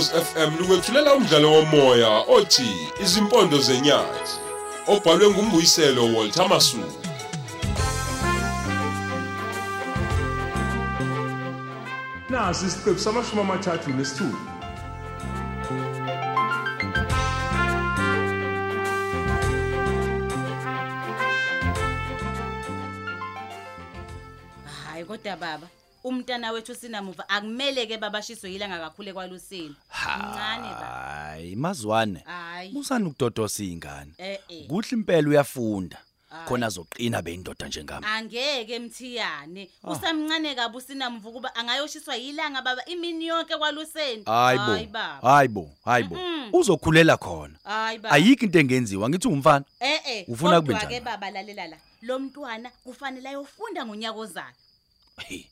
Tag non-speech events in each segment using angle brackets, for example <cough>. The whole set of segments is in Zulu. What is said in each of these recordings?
Ukhozi FM lukwethulela umdlalo womoya othi Izimpondo zenyathi obhalwe ngumbuyiselo Walter Masuku. nasi isiqephu samashumi amathathu nesithupha hayi kodwa baba umntana wethu sinamuva akumele ke babashiswe yilanga kakhulu ekwaluseni. Mncane baba hayi mazwane. Hayi. Musani ukudodosa izingane eh eh kuhle impela uyafunda. Khona azoqina beyindoda njengami. Angeke mthiyane. Usamncane kabi usinamvu kuba angayoshiswa yilanga baba imini yonke kwaluseni hayibo baba. Hayibo hayibo uzokhulela khona. Hayi baba. Ayikho into engenziwa. Ngithi ungumfana. Eh eh Ufuna kube kodwa njani? ke baba lalela la. Lo mntwana kufanele ayofunda ngonyaka ozayo hey.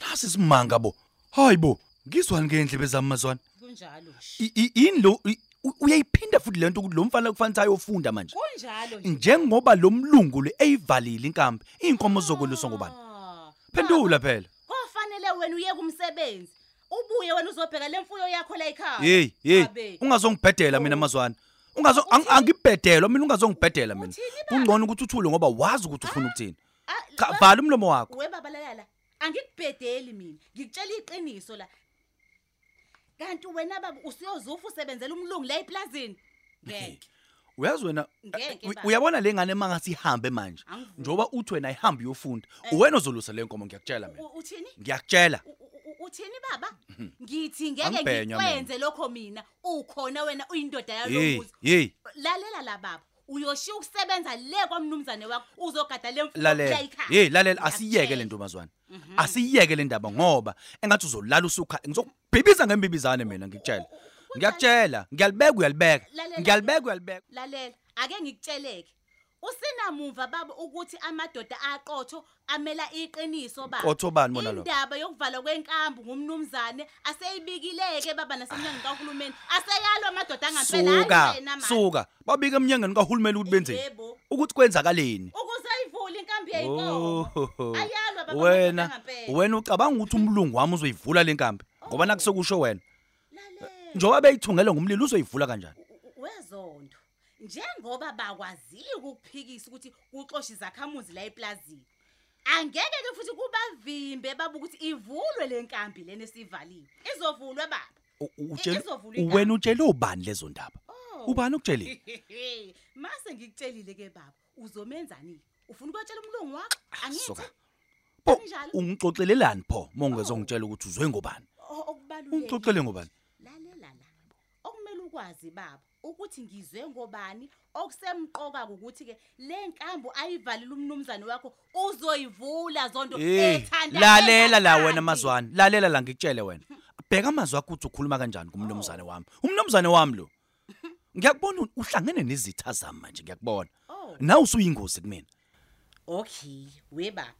Nasi simanga bo. Hayibo ngizwani ngendlebe zami mazwane kunjalo nje. I- i- yini lo i- u- uyayiphinda futhi lento ukuthi lo mfana kufanele ayofunda manje? Kunjalo nje. Njengoba lo mlungu le eyivalile inkambi inkomo zokweluswa ngobani Ah, phendula phela. Kofanele wena uye kumsebenzi. Ubuye wena uzobheka lemfuyo yakho la ekhaya. hey hey Abe. ungazongibhedela mina mazwane ungazo ang- angibhedela mina ungazongibhedela mina. Uthini ba? kungcono ukuthi uthule ngoba wazi ukuthi ufuna ukuthini. Ah, Cha, ba- vala umlomo wakho. We baba lalala. Angikubhedeli mina. Ngikutshela iqiniso la. Kanti wena baba usiyozufa usebenzela umlungu la eplazini. Ngeke. uyazi wena Ngeke, u- baba. uyabona le ngane mangasi ihambe manje Angivumi. njoba uthi wena ihambe uyofunda uwena ozolusa le nkomo ngiyakutshela mina U- Uthini? ngiyakutshela U- u- u- Uthini baba? Ngithi ngeke Angibhenya ngikwenze lokho mina. Ukhona wena uyindoda hey yalomuzi. hey Lalela la baba. Uyoshiya ukusebenza le kwamnumzane wakho uzogada lemfuyo lalela. la ekhaya. hey lalela asiyeke le Ngiyakutshela. ntombazwana asiyeke le ndaba ngoba engathi uzolala usukha ngizokubhibisa ngembibizane mina ngikutshela ngiyakutshela ngiyalibeka uyalibeka. Lalela. ngiyalibeka uyalibeka. lalela. Ake ngikutsheleke. Usinamuva baba ukuthi amadoda aqotho amela iqiniso baba Qotho bani bona lo? indaba yokuvalwa kwenkambu ngumnumzane aseyibikileke baba nasemnyango kahulumeni. Aseyalwa amadoda wena manje. suka babika emnyangweni kahulumeni ukuthi Yebo. ukuthi kwenzakaleni. Ukuze ayivule inkambi yayinkomo ayalwa baba wena wena ucabanga ukuthi umlungu wami uzoyivula le nkambi? Ngoba nakusekusho wena. Lalela. njengoba beyithungele ngomlilo uzoyivula kanjani? Wezondo. Njengoba bakwaziyo ukukuphikisa ukuthi uxoshe izakhamuzi la eplazini angeke ke futhi kubavimbe baba ukuthi ivulwe le nkambi lena esivaliwe izovulwa baba. Utshela- wena utshele ubani lezo ndaba? Oh. ubani ukutshelile <laughs> mase ngikutshelile ke baba. Uzomenzani? Ufuna ukutshela umlungu wakho? Angithi Kanjalo? ungixoxelelani pho mongezongitshela ukuthi uzwe ngobani? Ungixoxele ngobani? Ukwazi baba ukuthi ngizwe ngobani. Okusemqoka ukuthi ke le nkambo ayivalile umnumzane wakho uzoyivula zonto Eh, ethanda lalela la engathandi. wena mazwane lalela la ngikutshele wena. Bheka amazwi akho ukuthi ukhuluma kanjani kumnumzane wami. Umnumzane wami lo <laughs> ngiyakubona u- uhlangene nezitha zami manje ngiyakubona. Oh. nawe usuyingozi kumina. Okay we baba.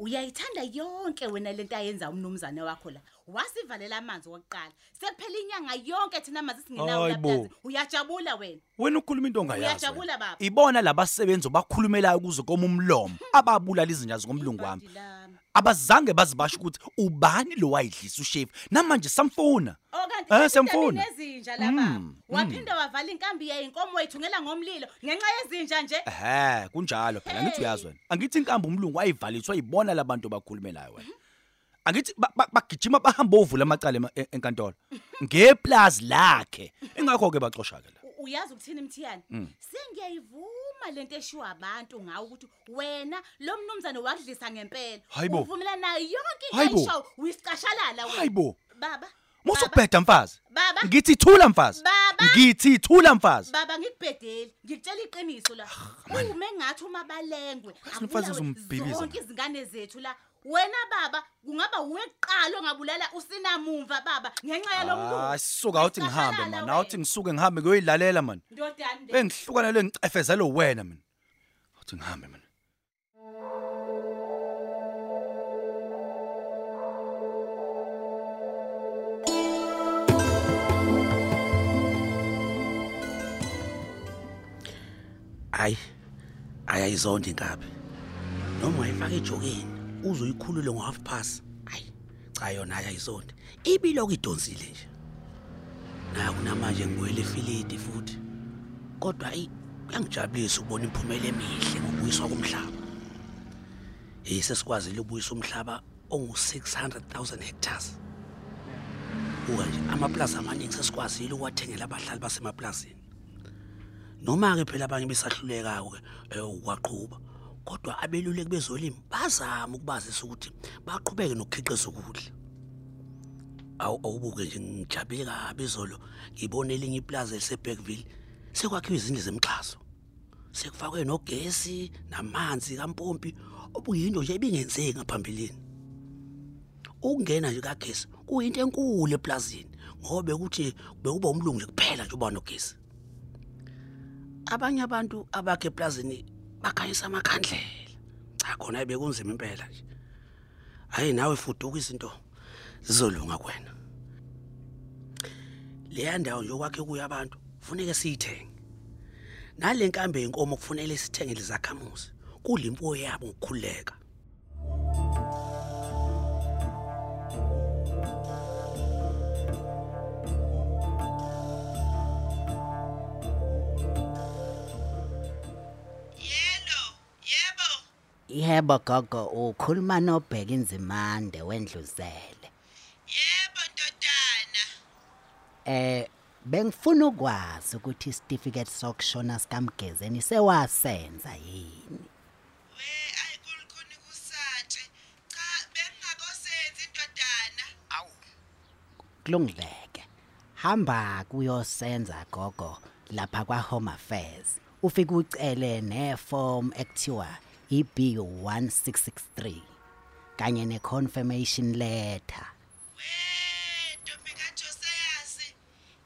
Uyayithanda yonke wena lento ayenza umnumzane wakho la wasivalela amanzi wokuqala sekuphela inyanga yonke thina mazi singenawo Hayi bo. lapha uyajabula wena wena ukhuluma into ongayazi Uyajabula, wena. baba. ibona labasebenzi bakhulumelayo kuze koma umlomo ababulala izinja zikomlungu wami Ibhadi lami. Abazange bazibasho ukuthi ubani lo wayidlisa ushefu namanje samfuna Oh kanti Eh, kanti siyamfuna. nezinja la baba. Waphinda wavala inkambi yayinkomo wayithungela ngomlilo ngenxa yezinja nje. ehe kunjalo phela ngithi uyazi wena angithi inkambi umlungu wayivaliswa ibona labantu bakhulumelayo wena angithi ba- ba- bagijima bahamba ovula amacala ema- e- enkantolo <laughs> ngeplazi lakhe ingakho ke baxosha ke la U- Uyazi ukuthini mthiyani? Mm. Sengiyayivuma lento eshiwa abantu ngawo ukuthi wena lo mnumzane wakudlisa ngempela. Hayi bo. Uvumelana nayo yonke into Hayi bo. ayishawo uyisicashalala wena. hayi bo Baba. musubheda mfazi Baba. ngithi thula mfazi Baba. ngithi thula mfazi Baba ngikubhedeli, ngikutshela iqiniso la. Uma engathi uma balengwe, mfazi abulawe uzombhibhiza. zonke izingane zethu la. Wena baba, kungaba uweqala ongabulala usinamumva baba ngenxa yalomlungu. hayi suka awuthi ngihambe Uyisicashalala man awuthi wena. ngisuke ngihambe ngiyoyilalela man Ndodana nde. engihlukanele ngicefezelo wena mina awuthi ngihambe mina hayi ayayizonda inkabi noma wayifaka ejokeni uzoyikhulule ngo-half pass hayi cha yona ayayizonda ibilokhu idonsile nje. Naku namanje ngibuyele efilidi futhi. Kodwa ayi kuyangijabulisa ukubona imphumela emihle ngokubuyiswa komhlaba. Hey sesikwazile ukubuyisa umhlaba ongu-600000 hectares. Buka nje amaplazi amaningi sesikwazile ukuwathengela abahlali basemaplazini noma-ke phela abanye besahluleka-ke um ukwaqhuba kodwa abeluleki bezolimo bazama ukubazisa ukuthi baqhubeke nokukhiqiza ukudla. Awu awubuke nje ngijabule kabi izolo ngibone elinye iplaza eliseBackville sekwakhiwa izindlu zemxhaso sekufakwe nogesi namanzi kampompi obuyinto nje ibingenzeki ngaphambilini. Ukungena nje kagesi kuyinto enkulu eplazini ngoba ukuthi bekuba umlungu nje kuphela nje uba nogesi. Abanye abantu abakhe eplazini bakhanyisa amakhandlela. Cha khona bekunzima impela nje. Hayi nawe fuduka izinto zizolunga kwena. Leya ndawo nje okwakhe kuyo abantu kufuneka siyithenge. Nale nkambe yenkomo kufanele sithenge lezakhamuzi kulimpo yabo ngokukhuleka Yebo gogo ukhuluma nobheka inzimande wendluzele. Yebo ndodana. Eh bengifuna ukwazi ukuthi isitifiketi sokushona sikamgezeni sewasenza yini. We ayikulukhuni kusatshe. Cha, bengingakosenzi ndodana. Awu. Kulungileke. Hamba kuyosenza gogo lapha kwa Home Affairs. Ufike ucele neform ekuthiwa EB1663 kanye neconfirmation letter. We Ntombi kaJoseyasi.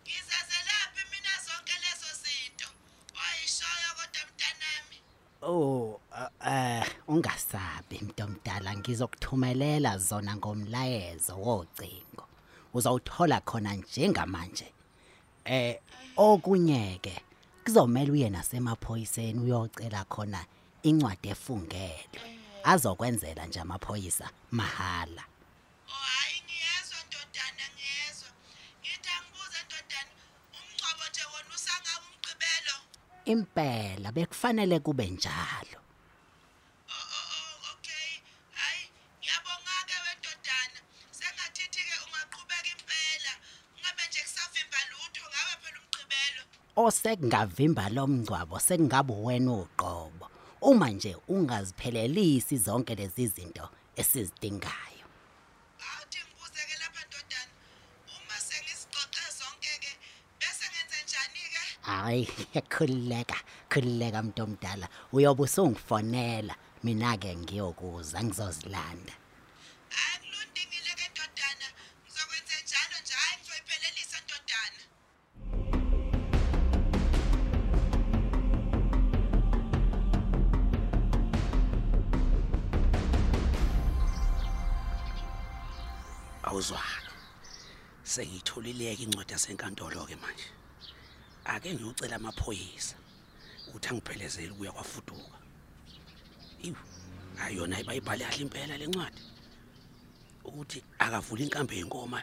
Ngizazelaphi mina zonke lezo zinto? Wayishoyo kodwa mntanami. Oh, uh, eh ungasabi mntomdala ngizokuthumelela zona ngomlayezo wocingo. Uzawuthola khona njengamanje. Eh okunyeke kuzomela uye nasemaphoyiseni uyocela khona incwadi efungelwe. Azokwenzela nje amaphoyisa mahala. Oh hayi ngiyezwa ndodana ngiyezwa. Ngithi angibuze ndodana, umngcwabo nje wona usangaba umgqibelo. Impela bekufanele kube njalo. Oh oh oh okay. Hayi, ngiyabonga ke wendodana. Sengathithi ke ungaqhubeka impela. Ngabe nje kusavimba lutho ngabe phela umgqibelo. osekungavimba lomngcwabo sekungaba wena uqobo uma nje ungaziphelelisi zonke lezi zinto esizidingayo Awuthi ngibuze ke lapha ndodana. Uma sengisixoxe zonke ke bese ngenze njani ke? hayi khulileka khulileka mntomdala uyobe usungifonela mina ke ngiyokuza ngizozilanda awuzwaka sengitholileke incwadi yasenkantolo ke manje. Ake ngiyocela amaphoyisa ukuthi angiphelezele ukuya kwafuduka. Iwu hayi yona bayibhale kahle impela le ncwadi. Ukuthi akavula inkambe yenkoma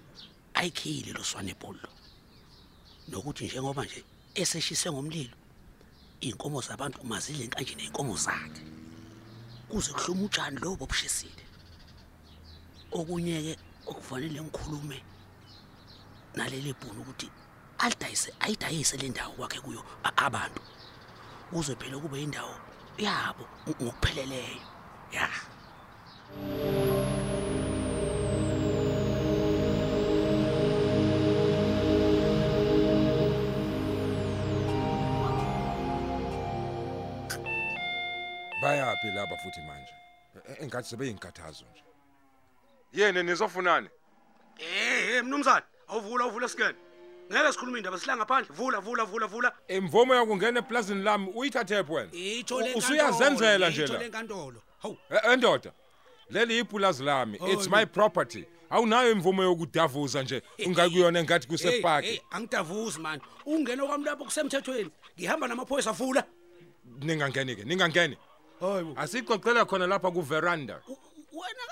ayikhile lo swane ebholo nokuthi njengoba nje eseshise ngomlilo inkomo zabantu mazidle kanje neinkomo zakhe. Kuze kuhluma utshani lobo bobushisile okunye ke okufanele ngikhulume naleli bhunu ukuthi alidayise ayidayise le ndawo kwakhe kuyo a- abantu. Kuze phela kube indawo yabo ng- ngokupheleleyo. Ya. Bayaphi laba futhi manje? E- engathi sebeyinkathazo nje. Yena nizofunani? Eh hey mnumzane awuvula uvula scan ngeke sikhulume indaba sihla ngaphandle. Vula vula vula vula. Imvumo yakungena eplazini lami uyithathe phi wena ithole U- usuyazenzela nje ithole la enkantolo hawu. E- endoda leli ipulazi lami it's my property. Awunayo imvumo yokudavuza nje ungakuyona engathi hey kusepaki. angidavuzi man. Ungena kwami lapho kusemthethweni ngihamba namaphoyisa vula. Ningangeni. Ke ningangeni hayibo asixoxela khona lapha kuveranda. Wena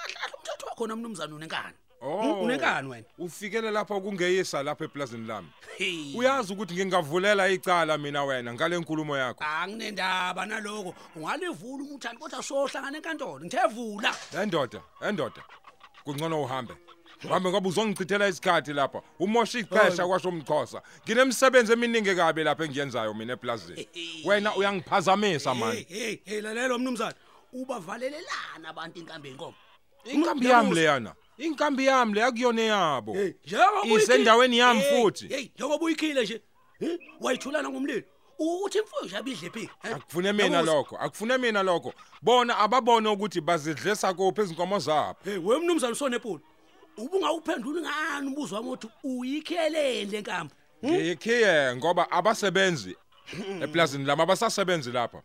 kahle kahle umthetho wakho na mnumzane unenkani Oh. unenkani wena Ufikele lapha kungeyisa lapha eplazini lami. Hey. Uyazi ukuthi ngingavulela icala mina wena ngale nkulumo yakho. anginendaba naloko ungalivula umuthani kodwa sohlangana enkantolo ngithevula Endoda, endoda. Kungcono uhambe. Uhambe ngoba uzongichithela isikhathi lapha. Umosha ixesha kwasho umxhosa. Nginemsebenzi eminingi kabi lapha engiyenzayo mina eplazini. Wena uyangiphazamisa man. hey hey hey lalela mnumzane ubavalelelana abantu inkambi yenkomo Inkambi yami leyana. Inkambi yami le akuyona yabo. hey njengoba uyikhile- Isendaweni yami Hey, futhi. hey njengoba uyikhile nje eh, wayithulana ngomlilo uthi imfuyo nje abidle phi eh? Akufune mina Yabuza. lokho, akufune mina lokho. Bona ababone ukuthi bazidlesa kuphi izinkomo zabo. hey we mnumzane sonepoli ubungawuphenduli ngani umbuzo wami uthi uyikhelele le nkambi Ngikhiye ngoba abasebenzi eplazini lami abasasebenzi lapha.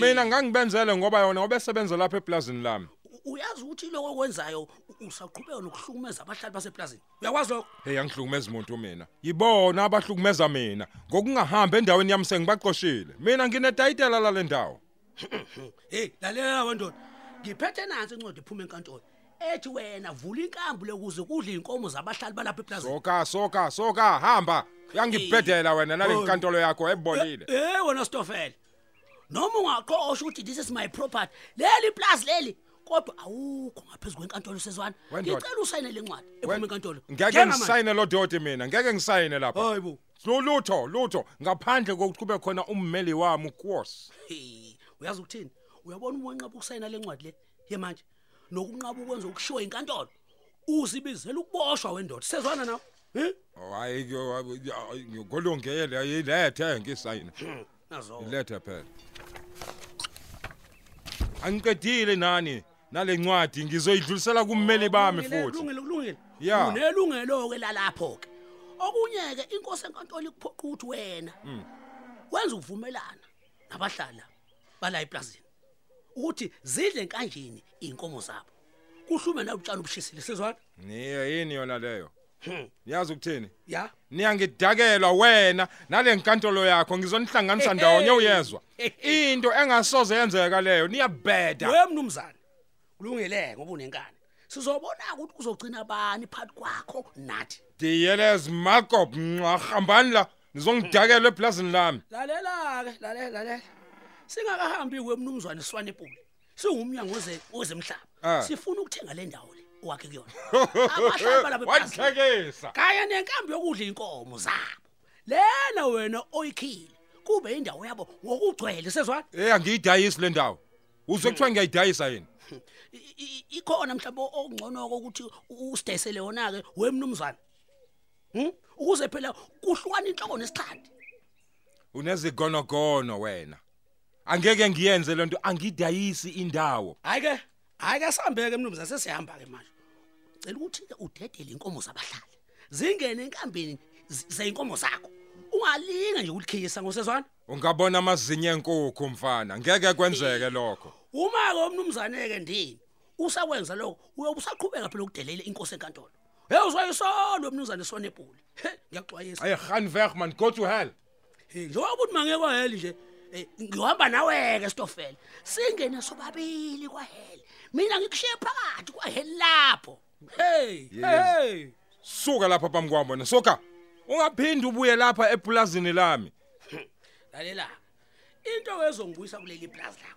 Mina ngangibenzele ngoba yona obesebenza lapha eplazini lami. U- uyazi ukuthi lokho okwenzayo u- usaqhubeka nokuhlukumeza abahlali baseplazini uyakwazi lokho Hey angihlukumeza umuntu mina. Yibona abahlukumeza mina. Ngokungahamba endaweni yami sengibaqoshile. Mina nginetayitela la lendawo. <clears throat> hey lalela wendoda ngiphethe nansi incwadi ephuma enkantolo ethi wena vula inkambi lekuze kudle inkomo zabahlali balapha eplazini Soka soka soka hamba. Uyangibhedela wena nale inkantolo yakho ebolile. eh wena stofela noma ungaqosha ukuthi this is my property leli plus leli kodwa awukho ngaphezulu kwenkantolo sezwana Wendoda. ngicela usayine lencwadi ephuma enkantolo Ngeke Thenga manje. ngisayine lo doti mina. Ngeke ngisayine lapha. hayibo Lo lutho lutho ngaphandle kokuthi kube khona ummeli wami uKhosi. Hey, uyazi ukuthini uyabona uma wenqaba ukusayina lencwadi le yemanje nokunqaba ukwenza ukushiwa inkantolo uzibizela ukuboshwa wendoda sezwana nawe eh Hayi ngolongele ayilethe ngisayine. nazo Ilethe phela. Angiqedile nani nalencwadi ngizoyidlulisela kummeli bami futhi. kulungile kulungile Ya. unelungelo ke lalapho ke okunye ke inkosi enkantolo ikuphoqa ukuthi wena wenza ukuvumelana nabahlala bala eplazini ukuthi zidle kanjeni inkomo zabo kuhlume na utshani ubushisile sizwana Niye yini yona leyo? Hmm. Niyazi ukuthini? ya Niyangidakela wena nale nkantolo yakho ngizonihlanganisa ndawonye uyezwa. <laughs> Into engasoze yenzeka leyo niyabheda. we mnumzane kulungile ngoba unenkani. Sizobona ukuthi kuzogcina bani phakathi kwakho nathi. Diyelez Markop ngahambani la. Nizongidakela eplazini lami. lalela ke lalela lalela. Singakahambi kwemnumzwane Swanepuli singumnyango weze wezemhlaba. Ah. sifuna ukuthenga le ndawo le owakhe kuyona. <laughs> Abahlali balapha eplazini. Wathekesa. kaya nenkambi yokudla inkomo zabo. Lena wena oyikhile kube indawo yabo ngokugcwele sezwana Eh angiyidayisi le ndawo. Uzwe kuthiwa ngiyayidayisa yini? Ikhona mhlawumbe okungcono ukuthi usidayisele yona ke wemnumzane hm ukuze phela kuhlukana inhloko nesixhadi Unezigonogono wena. Angeke ngiyenze lento angidayisi indawo. hayi ke hayi ke sihambeke mnumzane sesihamba ke manje cela ukuthi ke udedele inkomo zabahlali zingene enkambeni z- zeinkomo zakho ungalinga nje ukulikhisa ngosezwana Ungabona amazinyo enkukhu mfana. Ngeke kwenzeke lokho. Uma ke umnumzane ke ndini usakwenza lokho uyobe usaqhubeka phela ukudelela inkosi enkantolo hey uzwayisolo umnumzane sonepuli he ngiyaxwayisa Ay gaan weg man, go to hell. Hey, njengoba ukuthi mangeke kwaheli nje eh, ngiyohamba nawe ke stofela singene sobabili kwaheli mina ngikushiye phakathi kwaheli lapho hey hey Suka lapha phambi kwami wena. Suka. Ungaphindi ubuye lapha epulazini lami. lalela into ezongibuyisa kuleli plaza lakho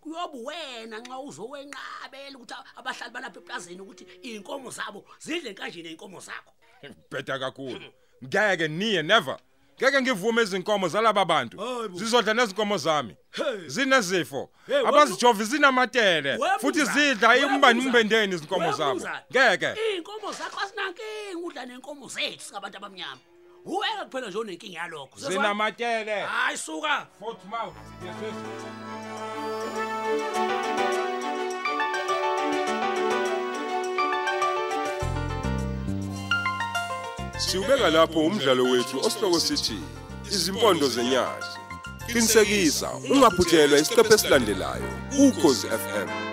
kuyoba wena nxa uzowenqabela ukuthi abahlali balapha eplazini ukuthi inkomo zabo zidle kanjeni inkomo zakho Bheda kakhulu. Ngeke niye never. Ngeke ngivume izinkomo zalaba bantu. Hayibo. Zizodla nezinkomo zami. Hey. Zinezifo. Hey, wena- Abazijovi zinamatele. We Futhi mnumzane, zidla we imbani mnumzane, umbendeni izinkomo we zabo. mnumzane. Ngeke. iy'nkomo zakho asinankinga udla nenkomo zethu singabantu abamnyama uweke kuphela nje onenkinga yalokho Sezwana? Zinamatele. hayi suka Foot mouth. Yes. Siubeka lapho umdlalo wethu osihloko sithi izimpondo zenyathi. Qinisekisa ungaphuthelwa isiqephu esilandelayo ukhozi FM.